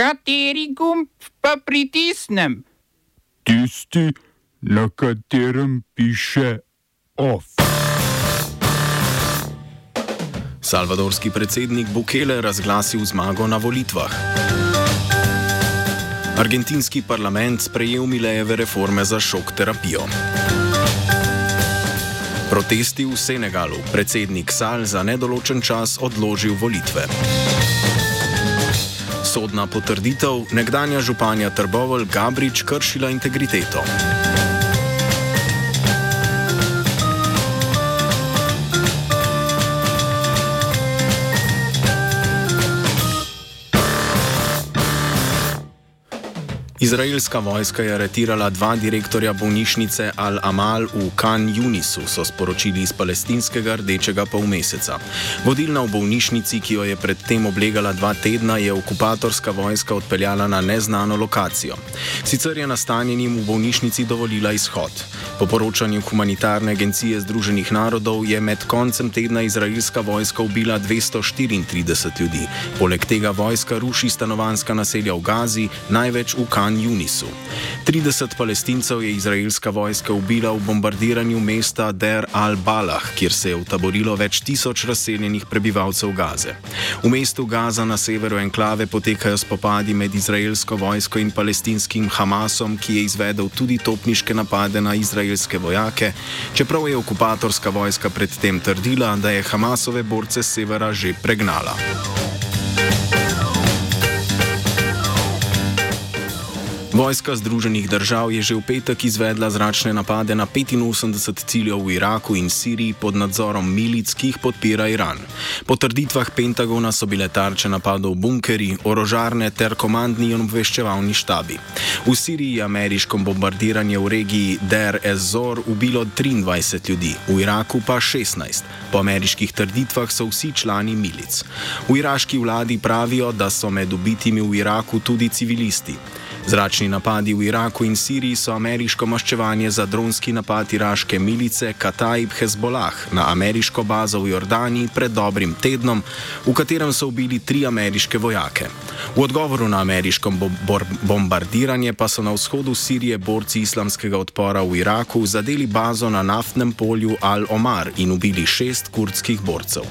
Kateri gumb pa pritisnem? Tisti, na katerem piše OF. Salvadorski predsednik Bukele razglasil zmago na volitvah. Argentinski parlament sprejel Milejeve reforme za šok terapijo. Protesti v Senegalu. Predsednik Sal za nedoločen čas odložil volitve. Sodna potrditev, nekdanja županja Trbovel Gabrič kršila integriteto. Izraelska vojska je aretirala dva direktorja bolnišnice Al-Amal v Khan Yunisu, so sporočili iz palestinskega rdečega polmeseca. Vodilna v bolnišnici, ki jo je predtem oblegala dva tedna, je okupatorska vojska odpeljala na neznano lokacijo. Sicer je nastanjenim v bolnišnici dovolila izhod. Po poročanju humanitarne agencije Združenih narodov je med koncem tedna izraelska vojska ubila 234 ljudi. Poleg tega vojska ruši stanovanska naselja v Gazi, največ v Khan Yunisu. 30 palestincev je izraelska vojska ubila v bombardiranju mesta Der al-Balah, kjer se je utaborilo več tisoč razseljenih prebivalcev Gaze. V mestu Gaza na severu enklave potekajo spopadi med izraelsko vojsko in palestinskim Hamasom, ki je izvedel tudi topniške napade na izraelske vojake, čeprav je okupatorska vojska predtem trdila, da je Hamasove borce severa že pregnala. Vojska Združenih držav je že v petek izvedla zračne napade na 85 ciljev v Iraku in Siriji pod nadzorom milic, ki jih podpira Iran. Po trditvah Pentagona so bile tarče napadov bunkeri, orožarne ter komandni in obveščevalni štabi. V Siriji je ameriško bombardiranje v regiji Der Ez-Zor ubilo 23 ljudi, v Iraku pa 16. Po ameriških trditvah so vsi člani milic. V iraški vladi pravijo, da so med ubitimi v Iraku tudi civilisti. Zračni napadi v Iraku in Siriji so ameriško maščevanje za dronski napad iraške milice Kataib Hezbollah na ameriško bazo v Jordani pred dobrim tednom, v katerem so ubili tri ameriške vojake. V odgovoru na ameriško bombardiranje pa so na vzhodu Sirije borci islamskega odpora v Iraku zadeli bazo na naftnem polju Al-Omar in ubili šest kurdskih borcev.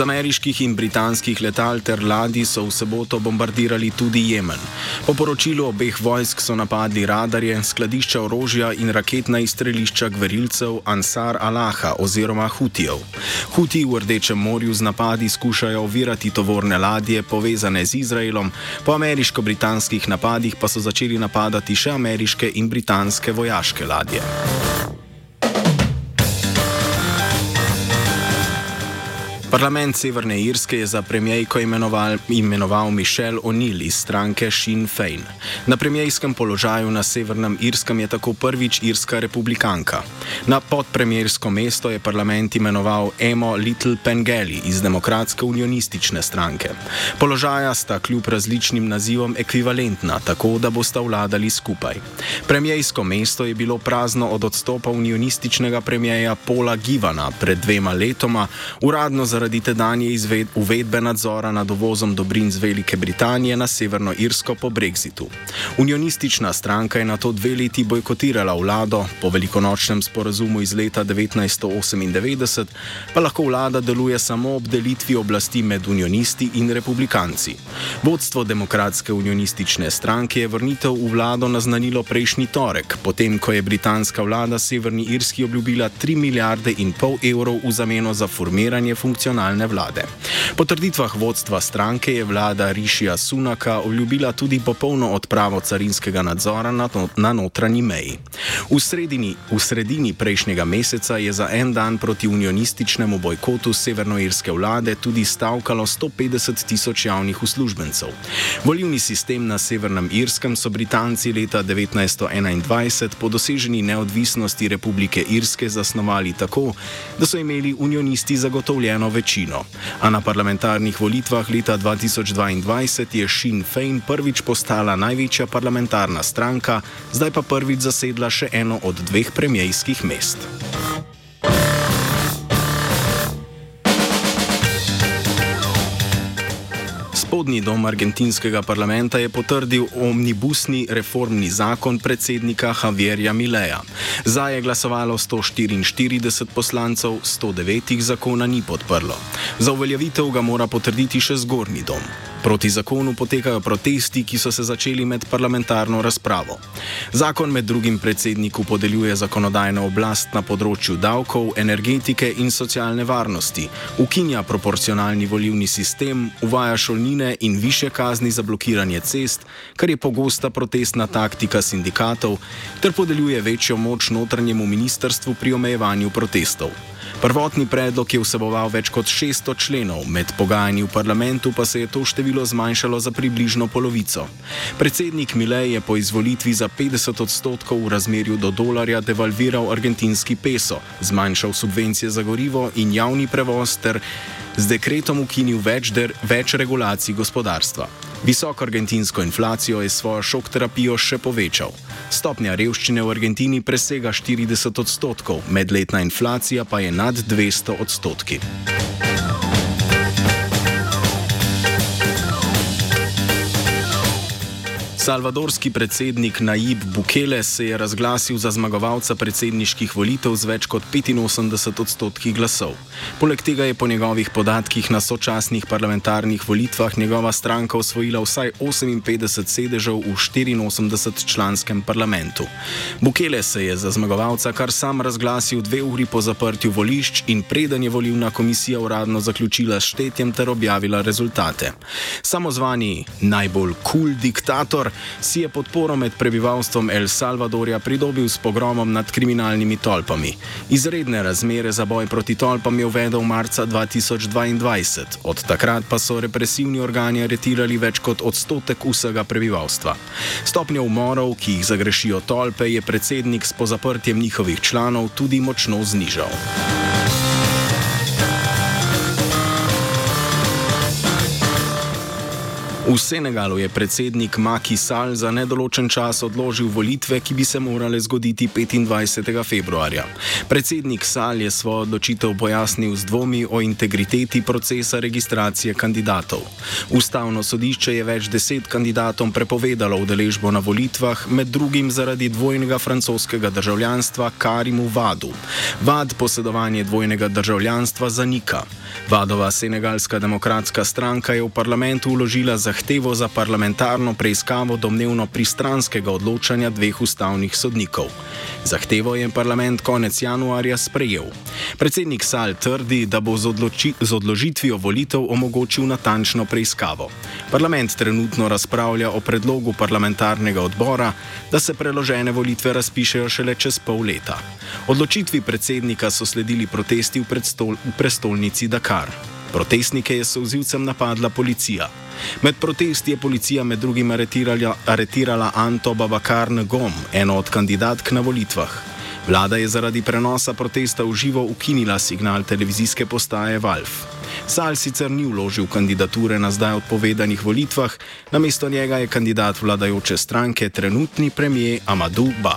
Z ameriških in britanskih letal ter ladij so v soboto bombardirali tudi Jemen. Po poročilu obeh vojsk so napadli radarje, skladišča orožja in raketna izstrelišča gverilcev Ansar Allaha oziroma Hutijev. Huti v Rdečem morju z napadi skušajo ovirati tovorne ladje povezane z Izraelom, po ameriško-britanskih napadih pa so začeli napadati še ameriške in britanske vojaške ladje. Parlament Severne Irske je za premijejko imenoval, imenoval Michelle O'Neill iz stranke Sinn Fein. Na premijejskem položaju na Severnem Irskem je tako prvič irska republikanka. Na podpremjersko mesto je parlament imenoval Emo Little Pengeli iz Demokratske unionistične stranke. Položaja sta kljub različnim nazivom ekvivalentna, tako da bosta vladali skupaj. Premijejsko mesto je bilo prazno od odstopa unionističnega premijeja Pola Givana pred dvema letoma, uradno za zaradi tedanje uvedbe nadzora nad uvozom dobrin z Velike Britanije na Severno Irsko po Brexitu. Unionistična stranka je na to dve leti bojkotirala vlado, po velikonočnem sporazumu iz leta 1998 pa lahko vlada deluje samo ob delitvi oblasti med unionisti in republikanci. Vodstvo Demokratske unionistične stranke je vrnitev v vlado naznanilo prejšnji torek, potem ko je britanska vlada Severni Irski obljubila 3 milijarde in pol evrov v zameno za formiranje funkcionalnosti nacionalne vlade. Po trditvah vodstva stranke je vlada Rišija Sunaka obljubila tudi popolno odpravo carinskega nadzora na notranji meji. V sredini, v sredini prejšnjega meseca je za en dan proti unionističnemu bojkotu severnoirske vlade tudi stavkalo 150 tisoč javnih uslužbencev. Volivni sistem na Severnem Irskem so Britanci leta 1921 po doseženi neodvisnosti Republike Irske zasnovali tako, da so imeli unionisti zagotovljeno večino večino. A na parlamentarnih volitvah leta 2022 je Sinn Fein prvič postala največja parlamentarna stranka, zdaj pa prvič zasedla še eno od dveh premijskih mest. Spodnji dom argentinskega parlamenta je potrdil omnibusni reformni zakon predsednika Javierja Mileja. Za je glasovalo 144 poslancev, 109 jih zakona ni podprlo. Za uveljavitev ga mora potrditi še zgornji dom. Proti zakonu potekajo protesti, ki so se začeli med parlamentarno razpravo. Zakon med drugim predsedniku podeljuje zakonodajno oblast na področju davkov, energetike in socialne varnosti, ukinja proporcionalni volivni sistem, uvaja šolnine in više kazni za blokiranje cest, kar je pogosta protestna taktika sindikatov, ter podeljuje večjo moč notranjemu ministrstvu pri omejevanju protestov. Prvotni predlog je vseboval več kot 600 členov, med pogajanji v parlamentu pa se je to število zmanjšalo za približno polovico. Predsednik Milej je po izvolitvi za 50 odstotkov v razmerju do dolarja devalviral argentinski peso, zmanjšal subvencije za gorivo in javni prevoz ter z dekretom ukinil več, der, več regulacij gospodarstva. Visoko argentinsko inflacijo je svojo šok terapijo še povečal. Stopnja revščine v Argentini presega 40 odstotkov, medletna inflacija pa je nad 200 odstotki. Salvadorski predsednik Najib Bukele se je razglasil za zmagovalca predsedniških volitev z več kot 85 odstotki glasov. Poleg tega je po njegovih podatkih na sočasnih parlamentarnih volitvah njegova stranka osvojila vsaj 58 sedežev v 84-članskem parlamentu. Bukele se je za zmagovalca kar sam razglasil dve uri po zaprtju volišč in preden je volilna komisija uradno zaključila štetjem ter objavila rezultate. Samozvani najbolj kul cool diktator si je podporo med prebivalstvom El Salvadorja pridobil s pogromom nad kriminalnimi tolpami. Izredne razmere za boj proti tolpam je uvedel marca 2022, od takrat pa so represivni organi aretirali več kot odstotek vsega prebivalstva. Stopnjo umorov, ki jih zagrešijo tolpe, je predsednik s pozaprtjem njihovih članov tudi močno znižal. V Senegalu je predsednik Maki Sall za nedoločen čas odložil volitve, ki bi se morale zgoditi 25. februarja. Predsednik Sall je svojo odločitev pojasnil z dvomi o integriteti procesa registracije kandidatov. Ustavno sodišče je več deset kandidatom prepovedalo udeležbo na volitvah, med drugim zaradi dvojnega francoskega državljanstva Karimu Vadu. Vad posedovanje dvojnega državljanstva zanika. Vadova senegalska demokratska stranka je v parlamentu uložila zahtevo, zahtevo za parlamentarno preiskavo domnevno pristranskega odločanja dveh ustavnih sodnikov. Zahtevo je parlament konec januarja sprejel. Predsednik Sal trdi, da bo z, z odložitvijo volitev omogočil natančno preiskavo. Parlament trenutno razpravlja o predlogu parlamentarnega odbora, da se preložene volitve razpišejo šele čez pol leta. Odločitvi predsednika so sledili protesti v, predstol, v prestolnici Dakar. Protestnike je souzivcem napadla policija. Med protesti je policija med drugim aretirala, aretirala Anto Babakar Ngom, eno od kandidatk na volitvah. Vlada je zaradi prenosa protesta v živo ukinila signal televizijske postaje Valf. Sal sicer ni vložil kandidature na zdaj odpovedanih volitvah, namesto njega je kandidat vladajoče stranke trenutni premijer Amadou Ba.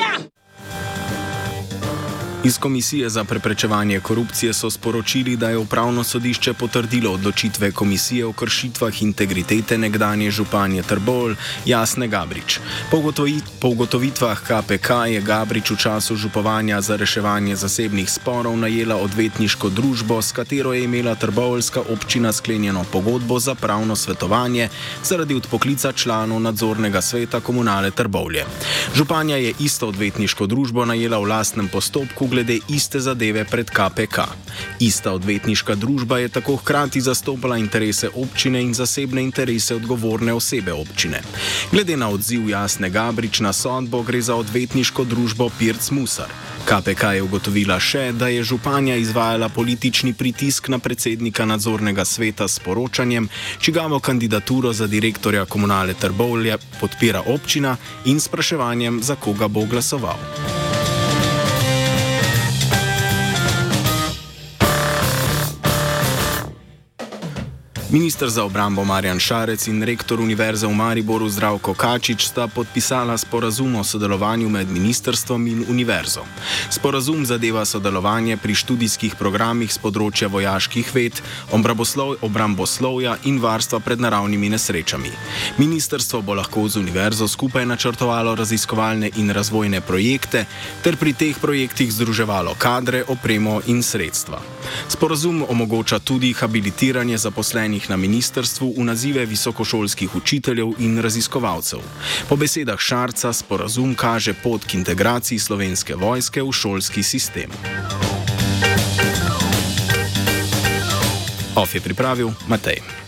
Yeah! Iz Komisije za preprečevanje korupcije so sporočili, da je upravno sodišče potrdilo odločitve komisije o kršitvah integritete nekdanje županje Trbol Jasne Gabrič. Po ugotovitvah KPK je Gabrič v času župovanja za reševanje zasebnih sporov najela odvetniško družbo, s katero je imela Trbolska občina sklenjeno pogodbo za pravno svetovanje zaradi odpoklica članov nadzornega sveta komunale Trbovlje. Županja je isto odvetniško družbo najela v lastnem postopku glede iste zadeve pred KPK. Ista odvetniška družba je tako hkrati zastopala interese občine in zasebne interese odgovorne osebe občine. Glede na odziv Jasne Gabrič na sodbo gre za odvetniško družbo Pirc Musar. KPK je ugotovila še, da je županja izvajala politični pritisk na predsednika nadzornega sveta s poročanjem, čigavo kandidaturo za direktorja komunale Trbovlje podpira občina in spraševanjem, za koga bo glasoval. Ministr za obrambo Marjan Šarec in rektor Univerze v Mariboru Zdravko Kačič sta podpisala sporazum o sodelovanju med ministrstvom in univerzo. Sporazum zadeva sodelovanje pri študijskih programih z področja vojaških ved, obramboslovja in varstva pred naravnimi nesrečami. Ministrstvo bo lahko z univerzo skupaj načrtovalo raziskovalne in razvojne projekte ter pri teh projektih združevalo kadre, opremo in sredstva. Sporazum omogoča tudi habilitiranje zaposlenih na ministrstvu v nazive visokošolskih učiteljev in raziskovalcev. Po besedah Šarca sporazum kaže pot k integraciji slovenske vojske v šolski sistem. Of je pripravil Matej.